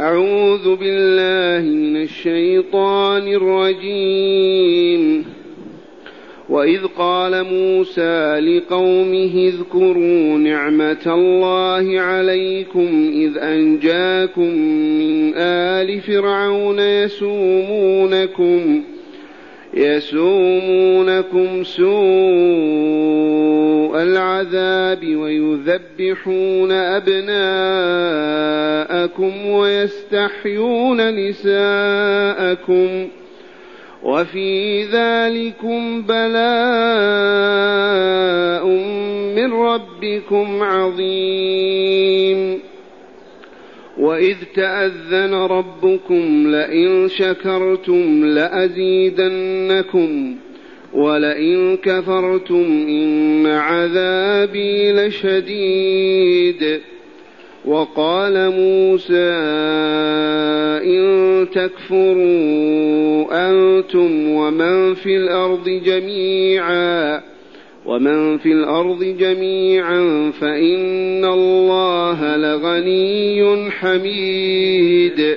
أعوذ بالله من الشيطان الرجيم. وإذ قال موسى لقومه اذكروا نعمة الله عليكم إذ أنجاكم من آل فرعون يسومونكم يسومونكم سوء العذاب ويذبحون أبناءكم ويستحيون نساءكم وفي ذلكم بلاء من ربكم عظيم. وإذ تأذن ربكم لئن شكرتم لأزيدنكم. ولئن كفرتم إن عذابي لشديد. وقال موسى إن تكفروا أنتم ومن في الأرض جميعا ومن في الأرض جميعا فإن الله لغني حميد.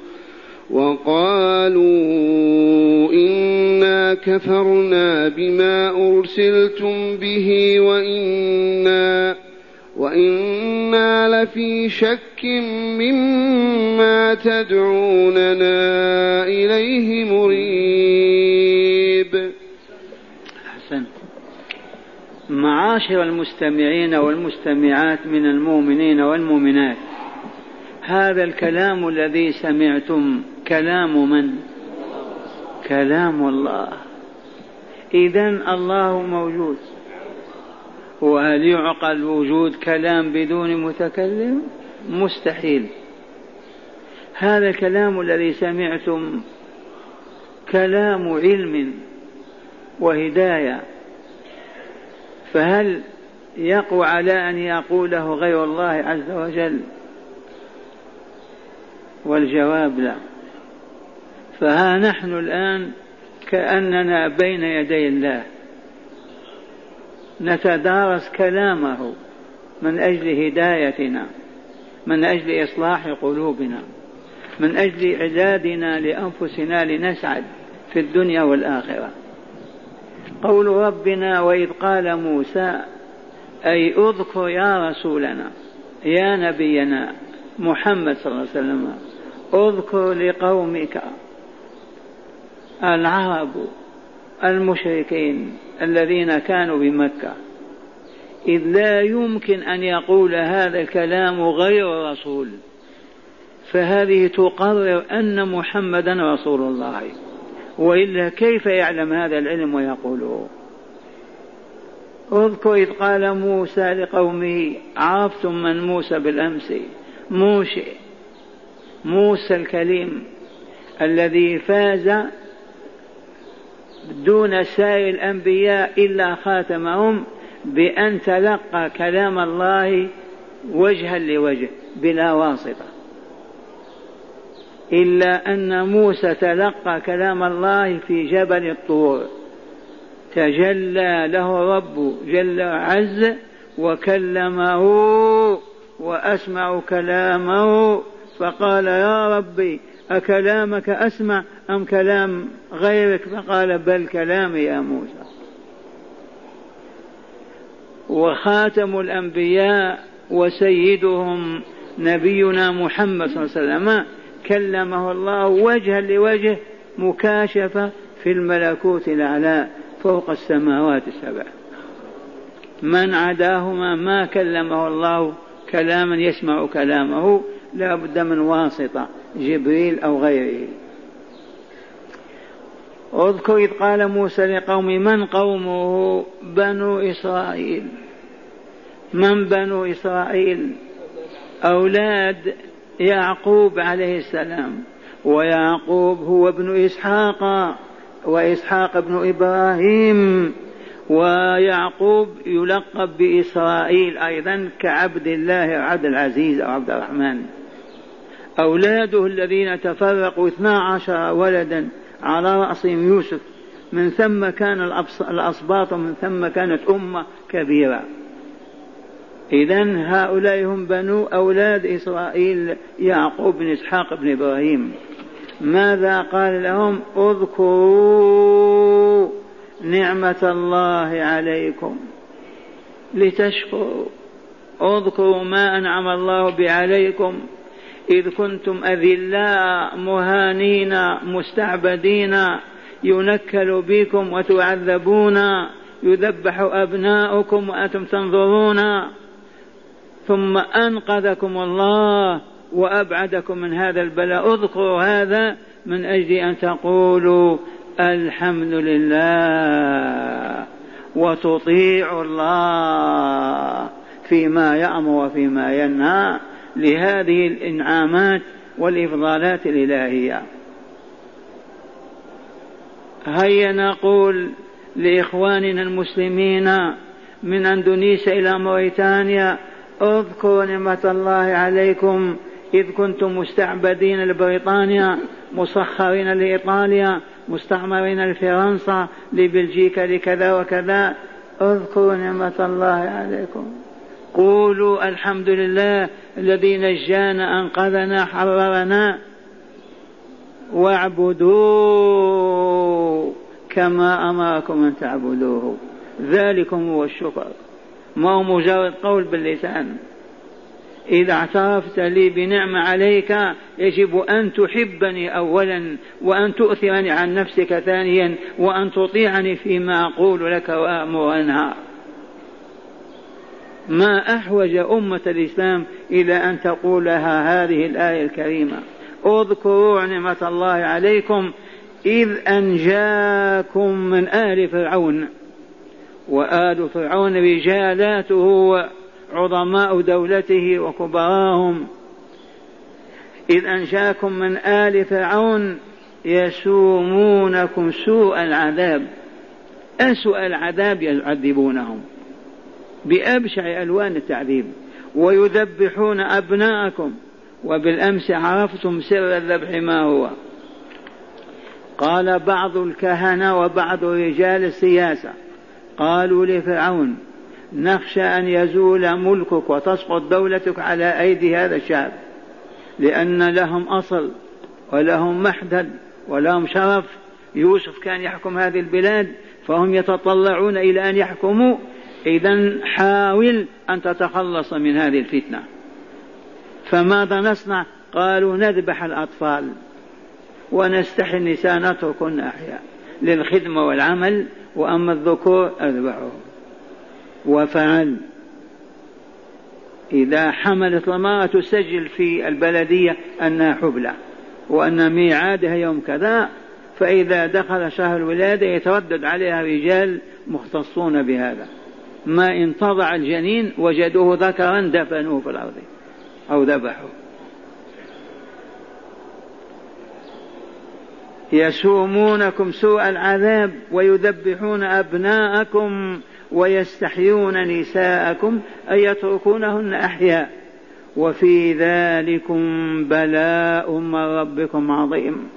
وقالوا إنا كفرنا بما أرسلتم به وإنا وإنا لفي شك مما تدعوننا إليه مريب. أحسنت معاشر المستمعين والمستمعات من المؤمنين والمؤمنات هذا الكلام الذي سمعتم كلام من؟ كلام الله. إذا الله موجود. وهل يعقل وجود كلام بدون متكلم؟ مستحيل. هذا الكلام الذي سمعتم كلام علم وهداية. فهل يقوى على أن يقوله غير الله عز وجل؟ والجواب لا. فها نحن الآن كأننا بين يدي الله. نتدارس كلامه من أجل هدايتنا من أجل إصلاح قلوبنا من أجل إعدادنا لأنفسنا لنسعد في الدنيا والآخرة. قول ربنا وإذ قال موسى أي أذكر يا رسولنا يا نبينا محمد صلى الله عليه وسلم أذكر لقومك العرب المشركين الذين كانوا بمكة. إذ لا يمكن أن يقول هذا الكلام غير رسول فهذه تقرر أن محمدا رسول الله. وإلا كيف يعلم هذا العلم ويقوله؟ اذكر إذ قال موسى لقومه عرفتم من موسى بالأمس؟ موشي موسى الكليم الذي فاز دون سائر الأنبياء إلا خاتمهم بأن تلقى كلام الله وجها لوجه بلا واسطة. إلا أن موسى تلقى كلام الله في جبل الطور. تجلى له رب جل عز وكلمه وأسمع كلامه فقال يا ربي أكلامك أسمع أم كلام غيرك؟ فقال بل كلامي يا موسى. وخاتم الأنبياء وسيدهم نبينا محمد صلى الله عليه وسلم. كلمه الله وجها لوجه مكاشفة في الملكوت الأعلى فوق السماوات السبع. من عداهما ما كلمه الله كلاما يسمع كلامه لا بد من واسطة. جبريل أو غيره. اذكر إذ قال موسى لقوم من قومه بنو إسرائيل؟ من بنو إسرائيل؟ أولاد يعقوب عليه السلام. ويعقوب هو ابن إسحاق وإسحاق ابن إبراهيم. ويعقوب يلقب بإسرائيل أيضا كعبد الله عبد العزيز أو عبد الرحمن. أولاده الذين تفرقوا اثنا عشر ولدا على رأسهم يوسف من ثم كان الأصباط ومن ثم كانت أمة كبيرة. إذا هؤلاء هم بنو أولاد إسرائيل يعقوب بن إسحاق بن إبراهيم. ماذا قال لهم؟ اذكروا نعمة الله عليكم. لتشكروا. اذكروا ما أنعم الله بعليكم إذ كنتم أذلاء مهانين مستعبدين ينكل بكم وتعذبون يذبح أبناؤكم وأنتم تنظرون. ثم أنقذكم الله وأبعدكم من هذا البلاء. اذكروا هذا من أجل أن تقولوا الحمد لله وتطيعوا الله فيما يأمر وفيما ينهى. لهذه الإنعامات والإفضالات الإلهية. هيا نقول لإخواننا المسلمين من أندونيسيا إلى موريتانيا اذكروا نعمة الله عليكم إذ كنتم مستعبدين لبريطانيا مسخرين لإيطاليا مستعمرين لفرنسا لبلجيكا لكذا وكذا. اذكروا نعمة الله عليكم. قولوا الحمد لله الذي نجانا أنقذنا حررنا. واعبدوه كما أمركم أن تعبدوه. ذلكم هو الشكر. ما هو مجرد قول باللسان. إذا اعترفت لي بنعمة عليك يجب أن تحبني أولا وأن تؤثرني عن نفسك ثانيا وأن تطيعني فيما أقول لك وأمر وأنهى ما أحوج أمة الإسلام إلى أن تقول لها هذه الآية الكريمة. اذكروا نعمة الله عليكم إذ أنجاكم من آل فرعون وآل فرعون رجالاته عظماء دولته وكبراهم. إذ أنشاكم من آل فرعون يسومونكم سوء العذاب. أسوأ العذاب يعذبونهم. بأبشع ألوان التعذيب ويذبحون أبناءكم وبالأمس عرفتم سر الذبح ما هو. قال بعض الكهنة وبعض رجال السياسة قالوا لفرعون نخشى أن يزول ملكك وتسقط دولتك على أيدي هذا الشعب لأن لهم أصل ولهم محدد ولهم شرف. يوسف كان يحكم هذه البلاد فهم يتطلعون إلى أن يحكموا إذا حاول أن تتخلص من هذه الفتنة. فماذا نصنع؟ قالوا نذبح الأطفال ونستحي النساء نتركن أحياء للخدمة والعمل وأما الذكور أذبحهم. وفعل. إذا حملت المرأة تسجل في البلدية أنها حبلى وأن ميعادها يوم كذا فإذا دخل شهر الولادة يتردد عليها رجال مختصون بهذا. ما إن تضع الجنين وجدوه ذكرا دفنوه في الأرض أو ذبحوه. يسومونكم سوء العذاب ويذبحون أبناءكم ويستحيون نساءكم أي يتركونهن أحياء وفي ذلكم بلاء من ربكم عظيم.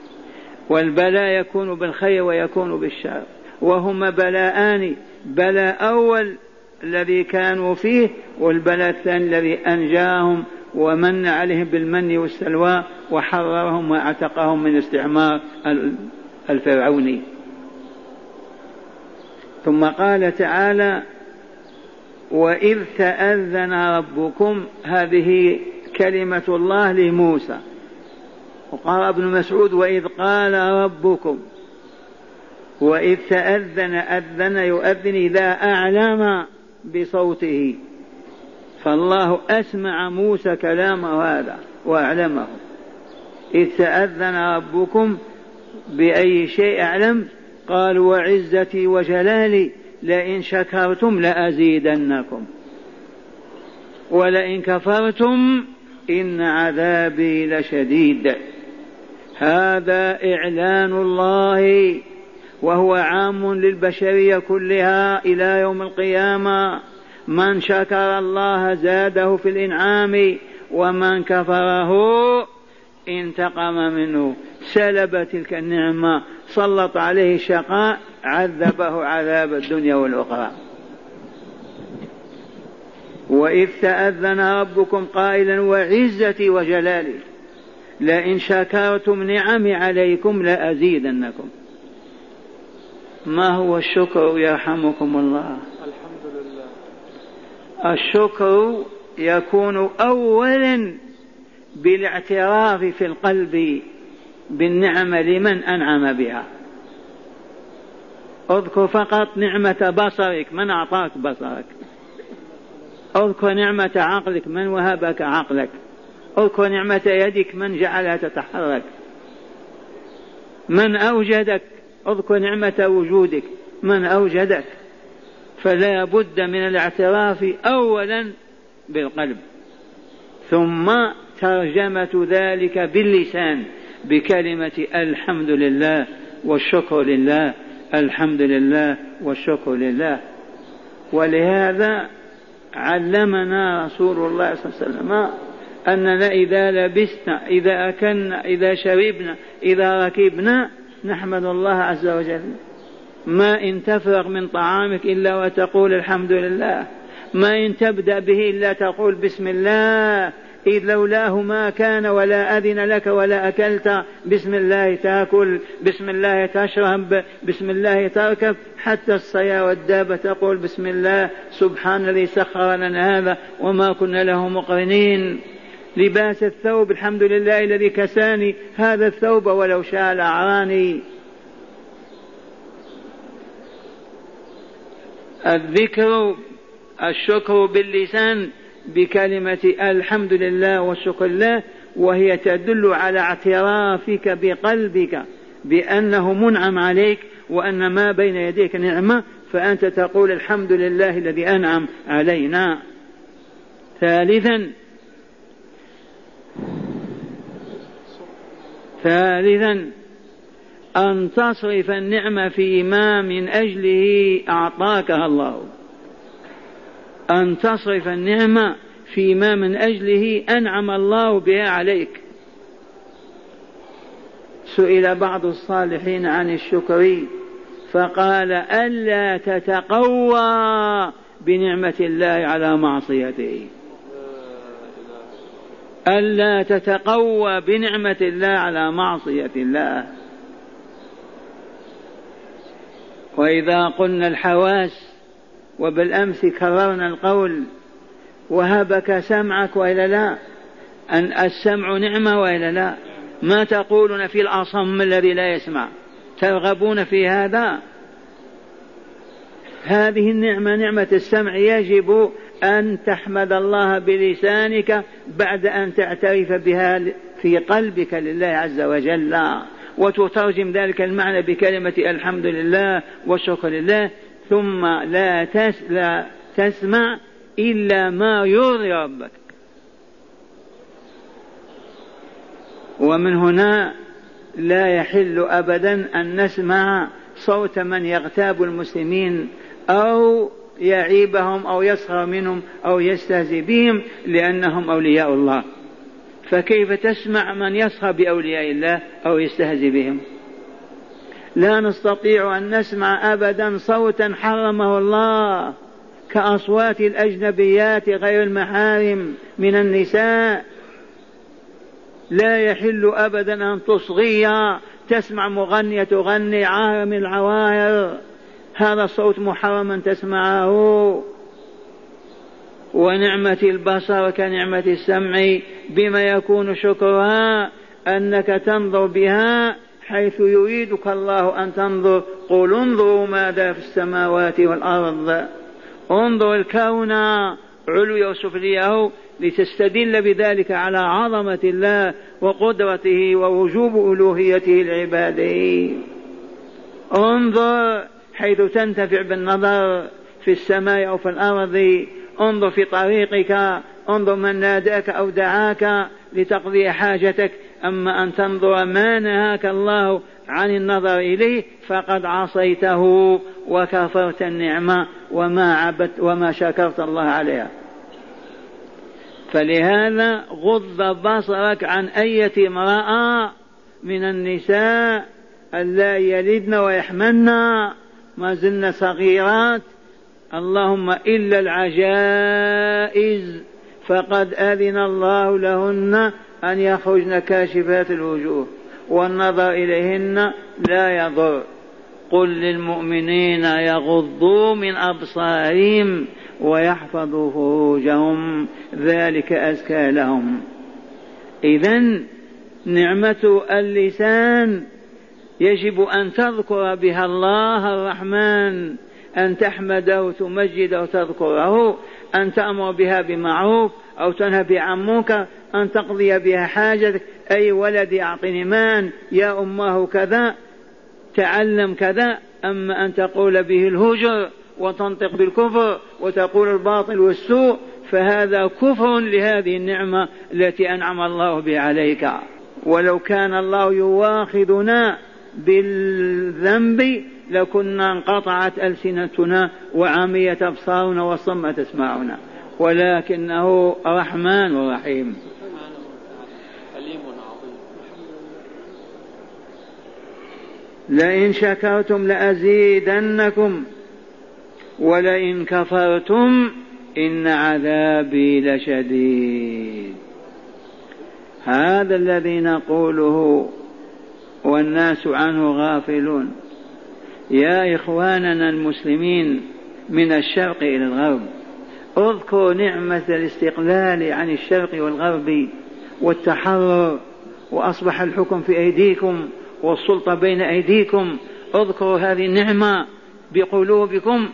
والبلاء يكون بالخير ويكون بالشر. وهما بلاءان. بلاء أول الذي كانوا فيه والبلاء الثاني الذي أنجاهم ومن عليهم بالمن والسلوى وحررهم وأعتقهم من استعمار الفرعوني. ثم قال تعالى وإذ تأذن ربكم هذه كلمة الله لموسى. وقال ابن مسعود وإذ قال ربكم وإذ تأذن أذن يؤذن إذا أعلم. بصوته. فالله أسمع موسى كلامه هذا وأعلمه. إذ تأذن ربكم بأي شيء أعلم؟ قال وعزتي وجلالي لئن شكرتم لأزيدنكم. ولئن كفرتم إن عذابي لشديد. هذا إعلان الله وهو عام للبشرية كلها إلى يوم القيامة. من شكر الله زاده في الإنعام ومن كفره انتقم منه. سلب تلك النعمة سلط عليه الشقاء عذبه عذاب الدنيا والأخرى. وإذ تأذن ربكم قائلا وعزتي وجلالي لئن شكرتم نعمي عليكم لأزيدنكم. ما هو الشكر يرحمكم الله؟ الحمد لله. الشكر يكون أولا بالاعتراف في القلب بالنعمة لمن أنعم بها. اذكر فقط نعمة بصرك من أعطاك بصرك؟ اذكر نعمة عقلك من وهبك عقلك؟ اذكر نعمة يدك من جعلها تتحرك؟ من أوجدك اذكر نعمة وجودك من أوجدك. فلا بد من الاعتراف أولا بالقلب. ثم ترجمة ذلك باللسان بكلمة الحمد لله والشكر لله الحمد لله والشكر لله. ولهذا علمنا رسول الله صلى الله عليه وسلم أننا إذا لبسنا إذا أكلنا إذا شربنا إذا ركبنا نحمد الله عز وجل. ما إن تفرغ من طعامك إلا وتقول الحمد لله. ما إن تبدأ به إلا تقول بسم الله. إذ لولاه ما كان ولا أذن لك ولا أكلت. بسم الله تأكل. بسم الله تشرب. بسم الله تركب. حتى الصيا والدابة تقول بسم الله. سبحان الذي سخر لنا هذا وما كنا له مقرنين. لباس الثوب الحمد لله الذي كساني هذا الثوب ولو شاء لأعراني الذكر الشكر باللسان بكلمة الحمد لله والشكر لله وهي تدل على اعترافك بقلبك بأنه منعم عليك وأن ما بين يديك نعمة فأنت تقول الحمد لله الذي أنعم علينا. ثالثا ثالثا أن تصرف النعمة فيما من أجله أعطاكها الله. أن تصرف النعمة فيما من أجله أنعم الله بها عليك. سئل بعض الصالحين عن الشكر فقال ألا تتقوى بنعمة الله على معصيته. ألا تتقوى بنعمة الله على معصية الله. وإذا قلنا الحواس وبالأمس كررنا القول وهبك سمعك وإلا لا أن السمع نعمة وإلا لا. ما تقولون في الأصم الذي لا يسمع؟ ترغبون في هذا؟ هذه النعمة نعمة السمع يجب أن تحمد الله بلسانك بعد أن تعترف بها في قلبك لله عز وجل. وتترجم ذلك المعنى بكلمة الحمد لله والشكر لله. ثم لا, تس لا تسمع إلا ما يرضي ربك. ومن هنا لا يحل أبدا أن نسمع صوت من يغتاب المسلمين أو يعيبهم أو يسخر منهم أو يستهزئ بهم لأنهم أولياء الله. فكيف تسمع من يسخر بأولياء الله أو يستهزئ بهم؟ لا نستطيع أن نسمع أبدا صوتا حرمه الله كأصوات الأجنبيات غير المحارم من النساء. لا يحل أبدا أن تصغي تسمع مغنية تغني عار من العواهر هذا الصوت محرم أن تسمعه ونعمة البصر كنعمة السمع بما يكون شكرها أنك تنظر بها حيث يريدك الله أن تنظر. قل انظروا ماذا في السماوات والأرض. انظر الكون. علو وسفليه لتستدل بذلك على عظمة الله وقدرته ووجوب ألوهيته لعباده. انظر حيث تنتفع بالنظر في السماء أو في الأرض انظر في طريقك انظر من ناداك أو دعاك لتقضي حاجتك. أما أن تنظر ما نهاك الله عن النظر إليه فقد عصيته وكفرت النعمة وما عبدت وما شكرت الله عليها. فلهذا غض بصرك عن أية امرأة من النساء ألا يلدن ويحملن. ما زلن صغيرات. اللهم إلا العجائز فقد أذن الله لهن أن يخرجن كاشفات الوجوه والنظر إليهن لا يضر. قل للمؤمنين يغضوا من أبصارهم ويحفظوا فروجهم ذلك أزكى لهم. إذا نعمة اللسان يجب أن تذكر بها الله الرحمن أن تحمده وتمجده وتذكره أن تأمر بها بمعروف أو تنهى عن منكر أن تقضي بها حاجتك. أي ولدي أعطني مان يا أمه كذا تعلم كذا أما أن تقول به الهجر وتنطق بالكفر وتقول الباطل والسوء فهذا كفر لهذه النعمة التي أنعم الله بها عليك. ولو كان الله يواخذنا بالذنب لكنا انقطعت ألسنتنا وعميت أبصارنا وصمت أسماعنا. ولكنه رحمن ورحيم لئن شكرتم لأزيدنكم ولئن كفرتم إن عذابي لشديد. هذا الذي نقوله والناس عنه غافلون. يا إخواننا المسلمين من الشرق إلى الغرب أذكروا نعمة الاستقلال عن الشرق والغرب والتحرر وأصبح الحكم في أيديكم والسلطة بين أيديكم. أذكروا هذه النعمة بقلوبكم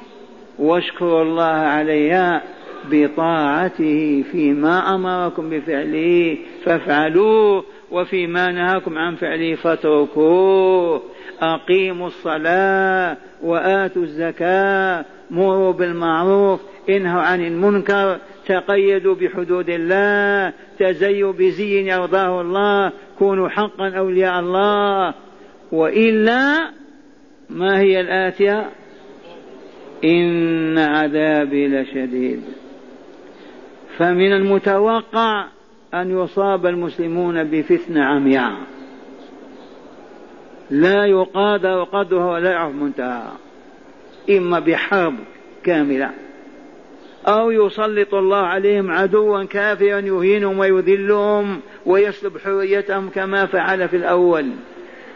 واشكروا الله عليها. بطاعته فيما أمركم بفعله فافعلوه وفيما نهاكم عن فعله فاتركوه. أقيموا الصلاة وآتوا الزكاة مروا بالمعروف انهوا عن المنكر تقيدوا بحدود الله تزيوا بزي يرضاه الله كونوا حقا أولياء الله. وإلا ما هي الآتية؟ إن عذابي لشديد. فمن المتوقع أن يصاب المسلمون بفتنة عمياء. لا يقادر قدرها ولا يعرف منتهاها. إما بحرب كاملة أو يسلط الله عليهم عدوا كافرا يهينهم ويذلهم ويسلب حريتهم كما فعل في الأول.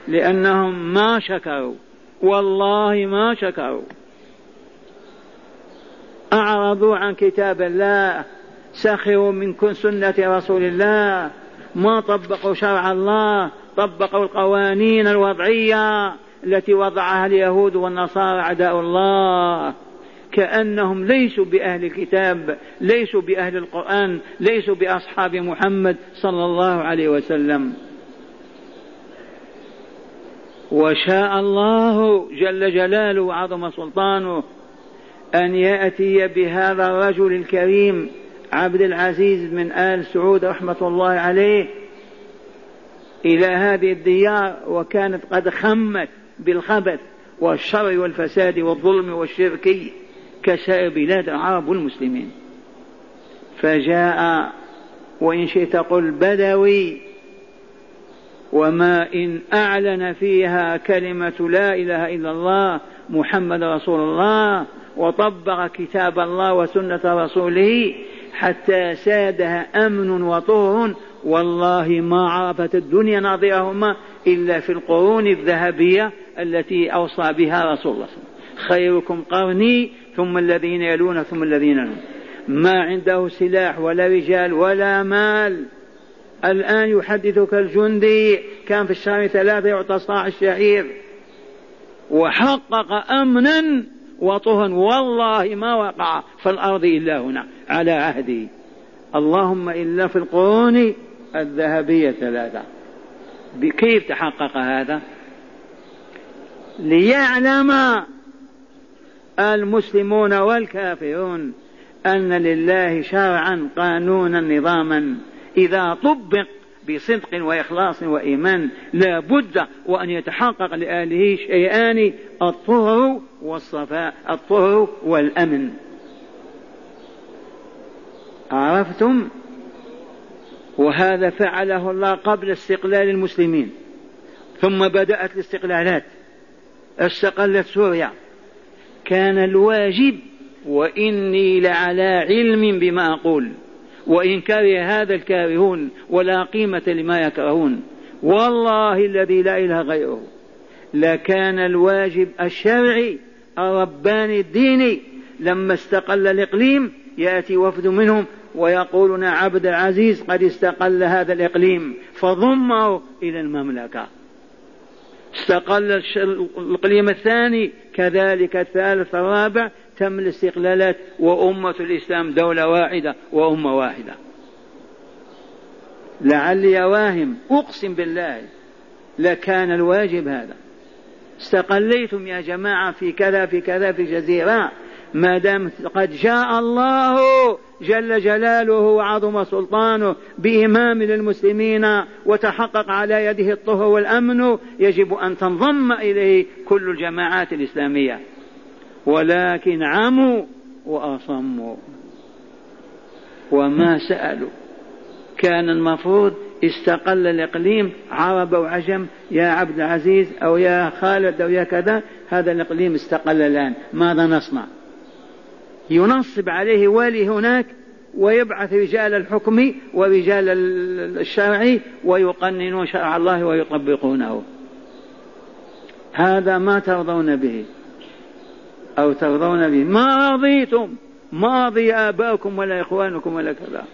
لأنهم ما شكروا والله ما شكروا. أعرضوا عن كتاب الله سخروا من سنة رسول الله. ما طبقوا شرع الله طبقوا القوانين الوضعية التي وضعها اليهود والنصارى أعداء الله. كأنهم ليسوا بأهل الكتاب ليسوا بأهل القرآن ليسوا بأصحاب محمد صلى الله عليه وسلم. وشاء الله جل جلاله وعظم سلطانه أن يأتي بهذا الرجل الكريم عبد العزيز من آل سعود رحمة الله عليه إلى هذه الديار وكانت قد خمت بالخبث والشر والفساد والظلم والشرك كسائر بلاد العرب والمسلمين. فجاء وإن شئت قل بدوي وما إن أعلن فيها كلمة لا إله إلا الله محمد رسول الله وطبق كتاب الله وسنة رسوله حتى سادها أمن وطهر. والله ما عرفت الدنيا ناظرهما إلا في القرون الذهبية التي أوصى بها رسول الله. خيركم قرني ثم الذين يلون ثم الذين يلون. ما عنده سلاح ولا رجال ولا مال. الآن يحدثك الجندي. كان في الشهر ثلاثة يعطى صاع الشعير. وحقق أمنا وطهن. والله ما وقع في الأرض إلا هنا على عهده. اللهم إلا في القرون الذهبية ثلاثة. كيف تحقق هذا؟ ليعلم المسلمون والكافرون أن لله شرعا قانونا نظاما. إذا طبق بصدق وإخلاص وإيمان. لا بد وأن يتحقق لأهله شيئان الطهر والصفاء الطهر والأمن. عرفتم؟ وهذا فعله الله قبل استقلال المسلمين. ثم بدأت الاستقلالات. استقلت سوريا. كان الواجب وإني لعلى علم بما أقول. وإن كره هذا الكارهون ولا قيمة لما يكرهون. والله الذي لا إله غيره. لكان الواجب الشرعي الرباني الديني لما استقل الإقليم يأتي وفد منهم ويقولون عبد العزيز قد استقل هذا الإقليم. فضمه إلى المملكة. استقل الإقليم الثاني كذلك الثالث الرابع تم الاستقلالات وأمة الإسلام دولة واحدة وأمة واحدة. لعلي واهم أقسم بالله لكان الواجب هذا. استقليتم يا جماعة في كذا في كذا في جزيرة ما دام قد جاء الله جل جلاله وعظم سلطانه بإمام للمسلمين وتحقق على يده الطهر والأمن يجب أن تنضم إليه كل الجماعات الإسلامية. ولكن عموا وأصموا. وما سألوا. كان المفروض استقل الإقليم عرب وعجم يا عبد العزيز أو يا خالد أو يا كذا هذا الإقليم استقل الآن. ماذا نصنع؟ ينصب عليه والي هناك ويبعث رجال الحكم ورجال الشرع ويقننون شرع الله ويطبقونه. هذا ما ترضون به. أو ترضون به ما رضيتم. ما رضي آباؤكم ولا إخوانكم ولا كذا.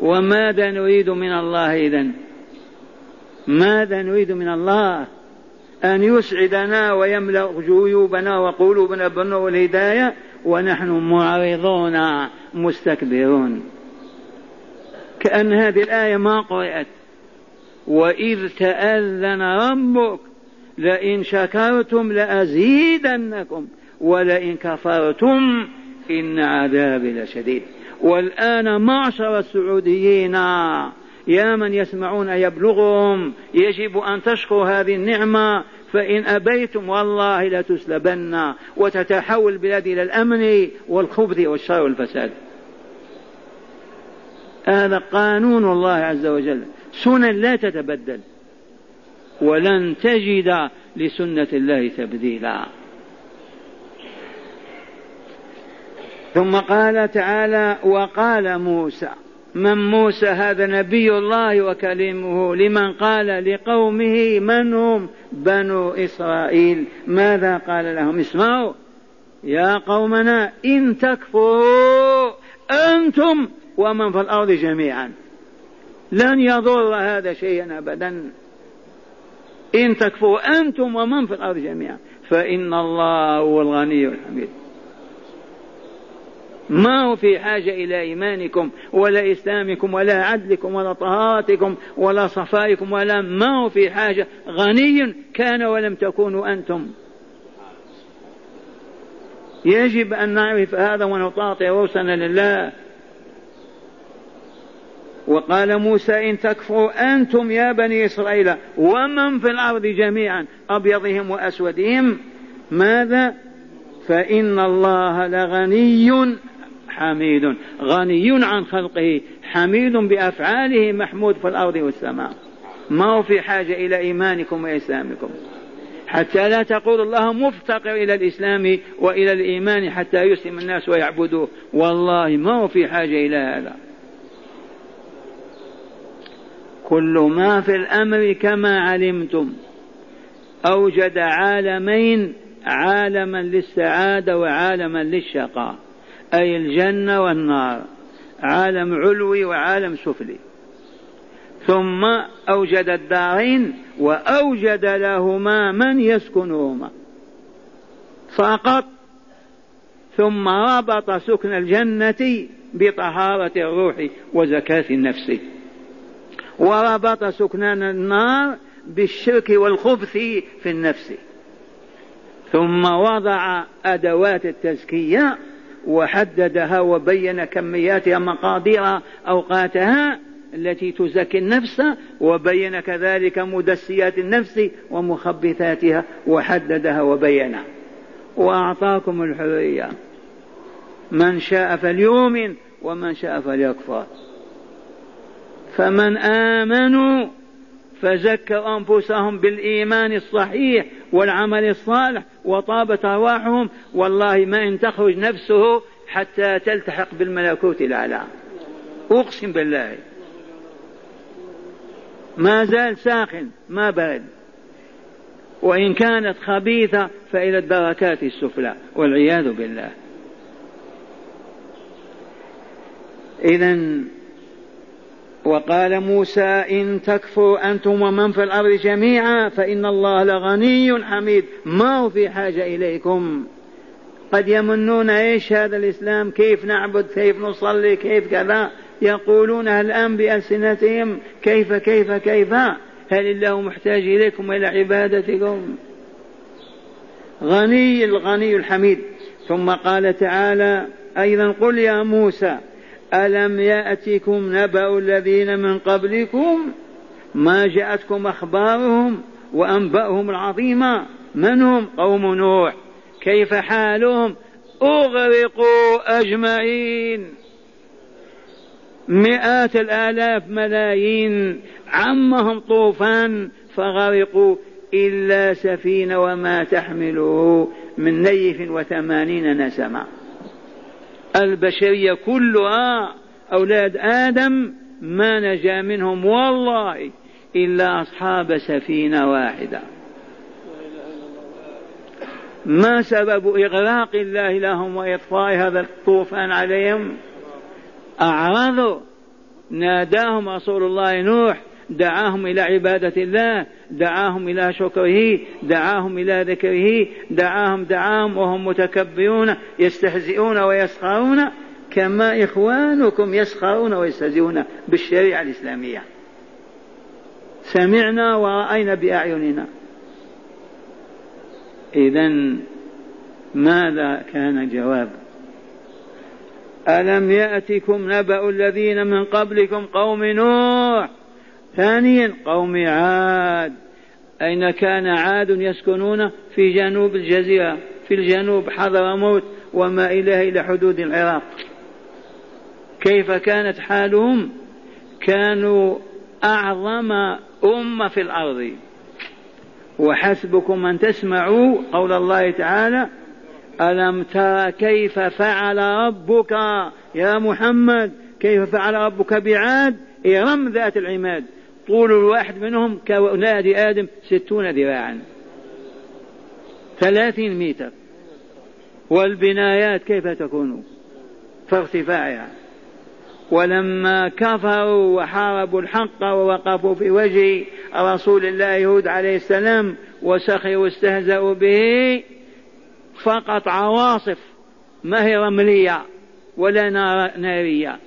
وماذا نريد من الله إذن؟ ماذا نريد من الله؟ أن يسعدنا ويملأ جيوبنا وقلوبنا بالنور والهداية ونحن معرضون مستكبرون. كأن هذه الآية ما قرأت. وإذ تأذن ربك لئن شكرتم لأزيدنكم. ولئن كفرتم إن عذابي لشديد. والآن معشر السعوديين يا من يسمعون يبلغهم يجب أن تشكروا هذه النعمة فإن أبيتم والله لتسلبن وتتحول البلاد إلى الأمن والخبث والشر والفساد. هذا قانون الله عز وجل. سنن لا تتبدل. ولن تجد لسنة الله تبديلا. ثم قال تعالى وقال موسى من موسى هذا نبي الله وكلمه لمن قال لقومه من هم؟ بنو إسرائيل. ماذا قال لهم؟ اسمعوا. يا قومنا إن تكفروا أنتم ومن في الأرض جميعا. لن يضر هذا شيئا أبدا. إن تكفروا أنتم ومن في الأرض جميعا. فإن الله هو الغني الحميد. ما هو في حاجة إلى إيمانكم ولا إسلامكم ولا عدلكم ولا طهارتكم ولا صفائكم ولا ما هو في حاجة. غني كان ولم تكونوا أنتم. يجب أن نعرف هذا ونطاطع رؤوسنا لله. وقال موسى إن تكفروا أنتم يا بني إسرائيل ومن في الأرض جميعا أبيضهم وأسودهم. ماذا؟ فإن الله لغني حميد غني عن خلقه حميد بأفعاله محمود في الأرض والسماء. ما هو في حاجة إلى إيمانكم وإسلامكم. حتى لا تقول الله مفتقر إلى الإسلام وإلى الإيمان حتى يسلم الناس ويعبدوه. والله ما هو في حاجة إلى هذا. كل ما في الأمر كما علمتم. أوجد عالمين عالما للسعادة وعالما للشقاء. أي الجنة والنار عالم علوي وعالم سفلي. ثم أوجد الدارين وأوجد لهما من يسكنهما. فقط. ثم ربط سكن الجنة بطهارة الروح وزكاة النفس. وربط سكن النار بالشرك والخبث في النفس. ثم وضع أدوات التزكية وحددها وبين كمياتها مقادير أوقاتها التي تزكي النفس وبين كذلك مدسيات النفس ومخبثاتها وحددها وبينها. وأعطاكم الحرية. من شاء فليؤمن ومن شاء فليكفر. فمن آمنوا فزكوا أنفسهم بالإيمان الصحيح والعمل الصالح وطابت أرواحهم. والله ما إن تخرج نفسه حتى تلتحق بالملكوت الأعلى. أقسم بالله. ما زال ساخن ما برد وإن كانت خبيثة فإلى الدركات السفلى والعياذ بالله. إذا وقال موسى إن تكفروا أنتم ومن في الأرض جميعا فإن الله لغني حميد. ما هو في حاجة إليكم؟ قد يمنون إيش هذا الإسلام؟ كيف نعبد؟ كيف نصلي؟ كيف كذا؟ يقولون الآن بألسنتهم؟ كيف كيف كيف؟ هل الله محتاج إليكم إلى عبادتكم؟ غني الغني الحميد. ثم قال تعالى أيضا قل يا موسى ألم يأتكم نبأ الذين من قبلكم؟ ما جاءتكم أخبارهم وأنبأهم العظيمه من هم؟ قوم نوح. كيف حالهم؟ أغرقوا أجمعين. مئات الآلاف ملايين. عمهم طوفان فغرقوا. إلا سفينة وما تحمله. من نيف وثمانين نسمة. البشرية كلها أولاد آدم ما نجا منهم والله إلا أصحاب سفينة واحدة. ما سبب إغراق الله لهم وإطفاء هذا الطوفان عليهم؟ أعرضوا ناداهم رسول الله نوح دعاهم إلى عبادة الله دعاهم إلى شكره دعاهم إلى ذكره دعاهم دعاهم وهم متكبرون يستهزئون ويسخرون كما إخوانكم يسخرون ويستهزئون بالشريعة الإسلامية. سمعنا ورأينا بأعيننا. إذا ماذا كان الجواب؟ ألم يأتكم نبأ الذين من قبلكم قوم نوح؟ ثانيا قوم عاد. أين كان عاد يسكنون؟ في جنوب الجزيرة. في الجنوب حضرموت وما إله إلى حدود العراق. كيف كانت حالهم؟ كانوا أعظم أمة في الأرض. وحسبكم أن تسمعوا قول الله تعالى ألم ترى كيف فعل ربك يا محمد؟ كيف فعل ربك بعاد؟ إرم ذات العماد. طول الواحد منهم كأولاد آدم ستون ذراعا. ثلاثين متر. والبنايات كيف تكون؟ في ارتفاعها ولما كفروا وحاربوا الحق ووقفوا في وجه رسول الله هود عليه السلام وسخروا واستهزأوا به فقط عواصف ما هي رملية ولا نارية.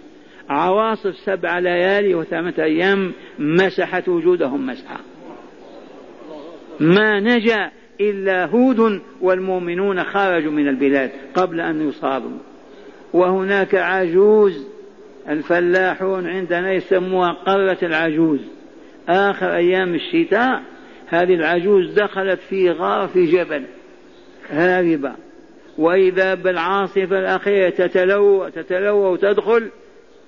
عواصف سبع ليالي وثمانية أيام مسحت وجودهم مسحة ما نجا إلا هود والمؤمنون خرجوا من البلاد قبل أن يصابوا. وهناك عجوز الفلاحون عندنا يسموها قرة العجوز. آخر أيام الشتاء هذه العجوز دخلت في غار في جبل هاربة. وإذا بالعاصفة الأخيرة تتلو تتلو وتدخل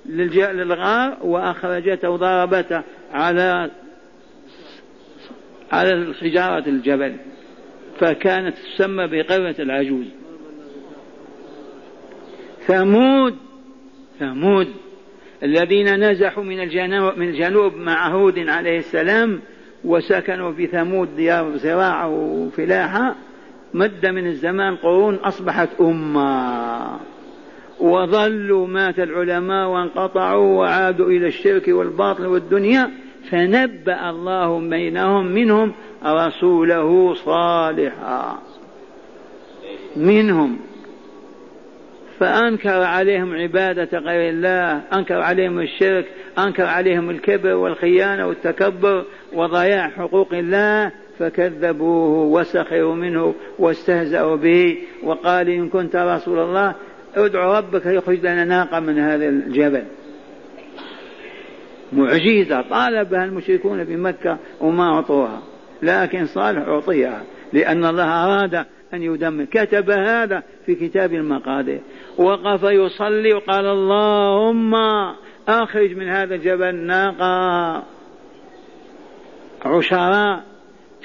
للغار وأخرجته وضربته على على حجارة الجبل فكانت تسمى بقرة العجوز. ثمود ثمود الذين نزحوا من الجنوب, من الجنوب مع هود عليه السلام وسكنوا في ثمود ديار زراعة وفلاحة. مد من الزمان قرون أصبحت أمة. وظلوا مات العلماء وانقطعوا وعادوا إلى الشرك والباطل والدنيا فنبأ الله بينهم منهم رسوله صالحا. منهم. فأنكر عليهم عبادة غير الله أنكر عليهم الشرك أنكر عليهم الكبر والخيانة والتكبر وضياع حقوق الله فكذبوه وسخروا منه واستهزأوا به. وقال إن كنت رسول الله ادع ربك يخرج لنا ناقة من هذا الجبل. معجزة طالبها المشركون بمكة وما أعطوها. لكن صالح أعطيها لأن الله أراد أن يدمر. كتب هذا في كتاب المقادير. وقف يصلي وقال اللهم أخرج من هذا الجبل ناقة. عشراء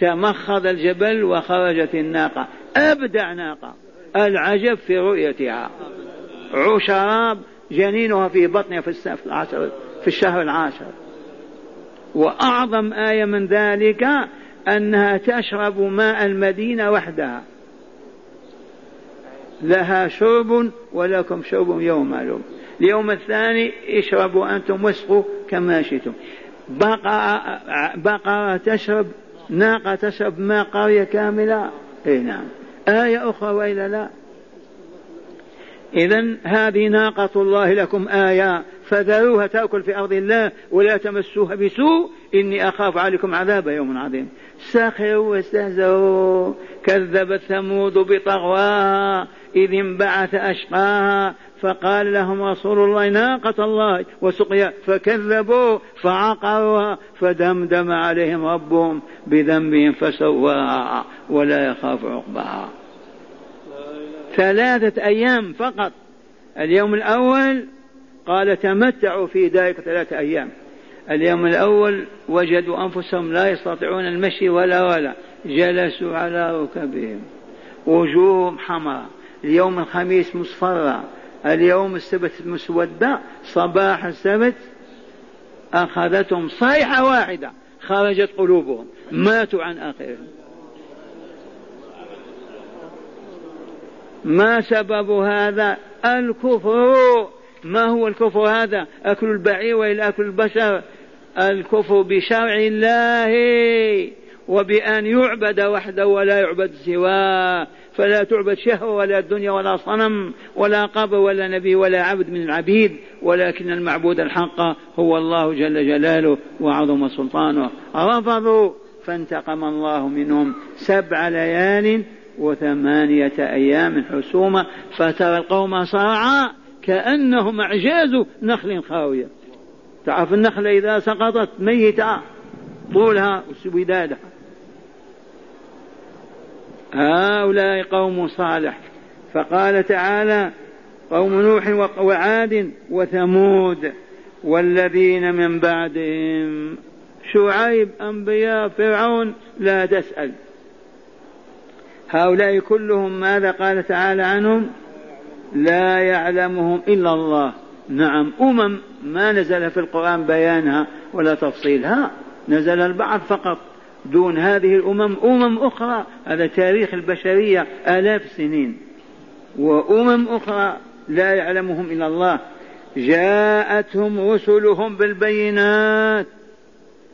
تمخض الجبل وخرجت الناقة. أبدع ناقة. العجب في رؤيتها. عشراء جنينها في بطنها في العشر في الشهر العاشر. وأعظم آية من ذلك أنها تشرب ماء المدينة وحدها. لها شرب ولكم شرب يوم معلوم. اليوم الثاني اشربوا أنتم واسقوا كما شئتم. بقرة, بقرة تشرب ناقة تشرب ماء قرية كاملة. اي نعم. آية أخرى وإلا لا؟ إذا هذه ناقة الله لكم آية فذروها تأكل في أرض الله ولا تمسوها بسوء إني أخاف عليكم عذاب يوم عظيم. سخروا واستهزئوا كذبت ثمود بطغواها إذ انبعث أشقاها فقال لهم رسول الله ناقة الله وسقيا. فكذبوا فعقروها فدمدم عليهم ربهم بذنبهم فسواها ولا يخاف عقباها. ثلاثة أيام فقط. اليوم الأول قال تمتعوا في ذلك ثلاثة أيام. اليوم الأول وجدوا أنفسهم لا يستطيعون المشي ولا ولا. جلسوا على ركبهم. وجوههم حمراء. اليوم الخميس مصفرة. اليوم السبت مسودة صباح السبت أخذتهم صيحة واحدة خرجت قلوبهم ماتوا عن آخرهم. ما سبب هذا؟ الكفر. ما هو الكفر هذا؟ أكل البعير وإلا أكل البشر. الكفر بشرع الله وبأن يعبد وحده ولا يعبد سواه. فلا تعبد شهوة ولا الدنيا ولا صنم ولا قبر ولا نبي ولا عبد من العبيد ولكن المعبود الحق هو الله جل جلاله وعظم سلطانه. رفضوا فانتقم الله منهم سبع ليال وثمانية أيام حسومة فترى القوم صرعى كأنهم أعجاز نخل خاوية. تعرف النخلة إذا سقطت ميتة طولها وسودادها. هؤلاء قوم صالح. فقال تعالى قوم نوح وعاد وثمود والذين من بعدهم. شعيب أنبياء فرعون لا تسأل. هؤلاء كلهم ماذا قال تعالى عنهم؟ لا يعلمهم إلا الله. نعم أمم ما نزل في القرآن بيانها ولا تفصيلها. نزل البعض فقط. دون هذه الأمم أمم أخرى. هذا تاريخ البشرية آلاف السنين. وأمم أخرى لا يعلمهم إلا الله. جاءتهم رسلهم بالبينات.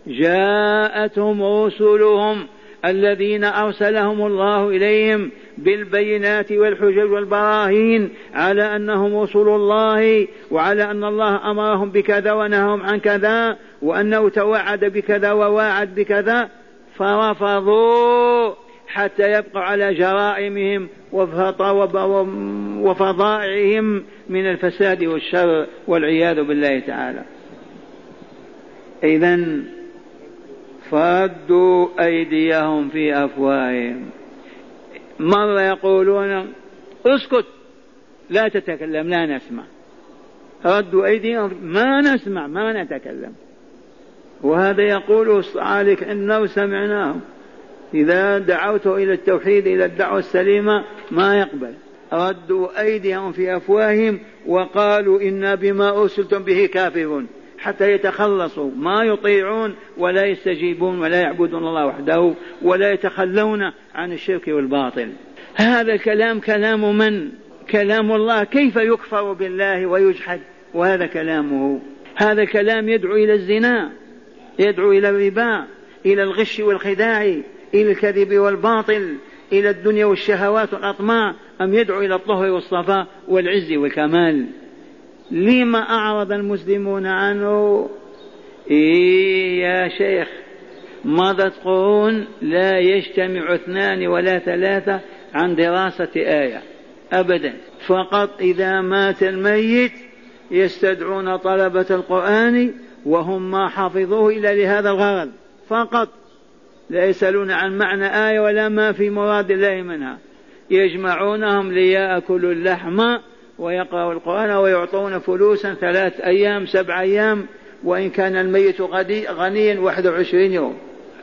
جاءتهم رسلهم الذين أرسلهم الله إليهم بالبينات والحجج والبراهين على أنهم رسل الله وعلى أن الله أمرهم بكذا ونههم عن كذا وأنه توعد بكذا وواعد بكذا. فرفضوا حتى يبقوا على جرائمهم وفضائعهم من الفساد والشر والعياذ بالله تعالى. إذا فردوا أيديهم في أفواههم. مرة يقولون اسكت لا تتكلم لا نسمع. ردوا أيديهم ما نسمع ما نتكلم. وهذا يقول الصالح إنه سمعناه. إذا دعوته إلى التوحيد إلى الدعوة السليمة ما يقبل. ردوا أيديهم في أفواههم وقالوا إنا بما أرسلتم به كافرون. حتى يتخلصوا. ما يطيعون ولا يستجيبون ولا يعبدون الله وحده ولا يتخلون عن الشرك والباطل. هذا الكلام كلام من؟ كلام الله. كيف يكفر بالله ويجحد؟ وهذا كلامه. هذا الكلام يدعو إلى الزنا. يدعو إلى الربا إلى الغش والخداع إلى الكذب والباطل إلى الدنيا والشهوات والأطماع أم يدعو إلى الطهر والصفاء والعز والكمال. لما أعرض المسلمون عنه؟ إيه يا شيخ مضت قرون لا يجتمع اثنان ولا ثلاثة عن دراسة آية أبدا. فقط إذا مات الميت يستدعون طلبة القرآن وهم ما حفظوه إلا لهذا الغرض فقط. لا يسألون عن معنى آية ولا ما في مراد الله منها. يجمعونهم ليأكلوا اللحم ويقرأوا القرآن ويعطون فلوسا ثلاث أيام سبع أيام وإن كان الميت غنيا واحد وعشرين يوم.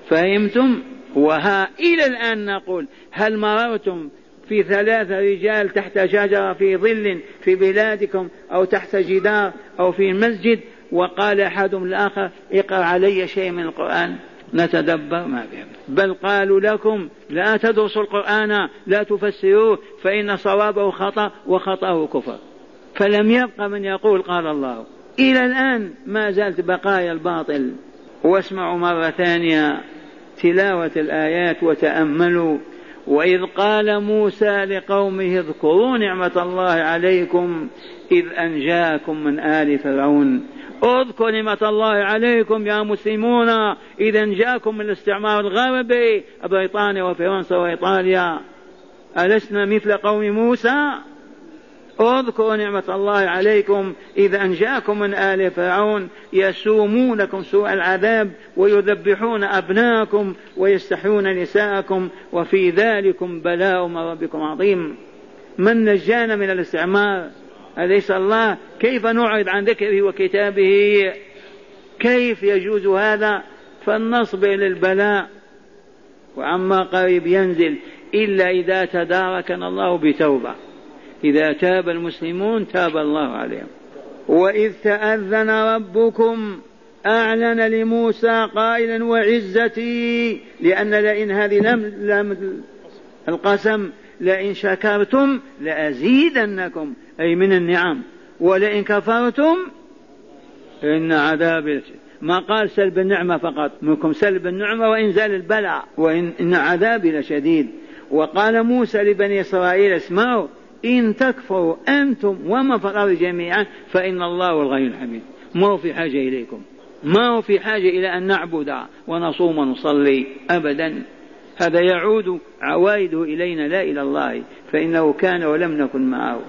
فهمتم؟ وها إلى الآن نقول هل مررتم في ثلاثة رجال تحت شجرة في ظل في بلادكم أو تحت جدار أو في مسجد وقال أحدهم الآخر اقرأ علي شيء من القرآن نتدبر. ما بهم بل قالوا لكم لا تدرسوا القرآن لا تفسروه فإن صوابه خطأ وخطأه كفر. فلم يبق من يقول قال الله. إلى الآن ما زالت بقايا الباطل. واسمعوا مرة ثانية تلاوة الآيات وتأملوا. وإذ قال موسى لقومه اذكروا نعمة الله عليكم إذ أنجاكم من آل فرعون. اذكروا نعمة الله عليكم يا مسلمون. إذا أنجاكم من الاستعمار الغربي بريطانيا وفرنسا وإيطاليا. ألسنا مثل قوم موسى؟ اذكروا نعمة الله عليكم. إذا أنجاكم من آل فرعون يسومونكم سوء العذاب ويذبحون أبناءكم ويستحيون نساءكم وفي ذلكم بلاء من ربكم عظيم. من نجانا من الاستعمار؟ أليس الله؟ كيف نعرض عن ذكره وكتابه؟ كيف يجوز هذا؟ فلنصبر للبلاء. وعما قريب ينزل إلا إذا تداركنا الله بتوبة. إذا تاب المسلمون تاب الله عليهم. وإذ تأذن ربكم أعلن لموسى قائلا وعزتي لأن لئن هذه لم, لم القسم لئن شكرتم لأزيدنكم. أي من النعم. ولئن كفرتم إن عذابي ما قال سلب النعمة فقط منكم سلب النعمة وإنزال البلاء وإن إن عذابي لشديد. وقال موسى لبني إسرائيل اسمعوا إن تكفروا أنتم ومن في الأرض جميعا فإن الله الغني الحميد. ما هو في حاجة إليكم؟ ما هو في حاجة إلى أن نعبد ونصوم ونصلي أبدا؟ هذا يعود عوائده إلينا لا إلى الله فإنه كان ولم نكن معه.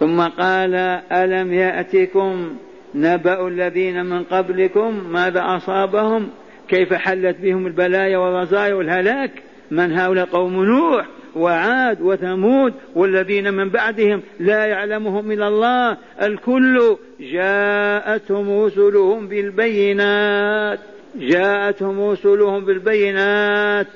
ثم قال ألم يأتكم نبأ الذين من قبلكم ماذا أصابهم؟ كيف حلت بهم البلايا والرزايا والهلاك؟ من هؤلاء قوم نوح وعاد وثمود والذين من بعدهم لا يعلمهم إلا الله الكل جاءتهم رسلهم بالبينات جاءتهم رسلهم بالبينات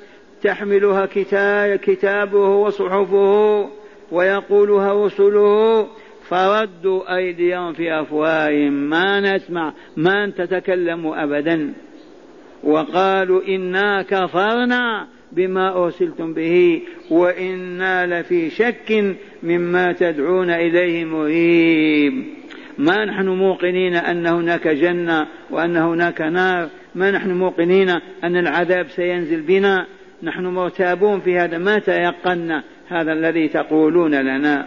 تحملها كتاب كتابه وصحفه. ويقولها رسله فردوا أيديهم في أفواههم. ما نسمع ما تتكلم أبدا. وقالوا إنا كفرنا بما أرسلتم به وإنا لفي شك مما تدعون إليه مريب. ما نحن موقنين أن هناك جنة وأن هناك نار. ما نحن موقنين أن العذاب سينزل بنا. نحن مرتابون في هذا ما تيقنا هذا الذي تقولون لنا؟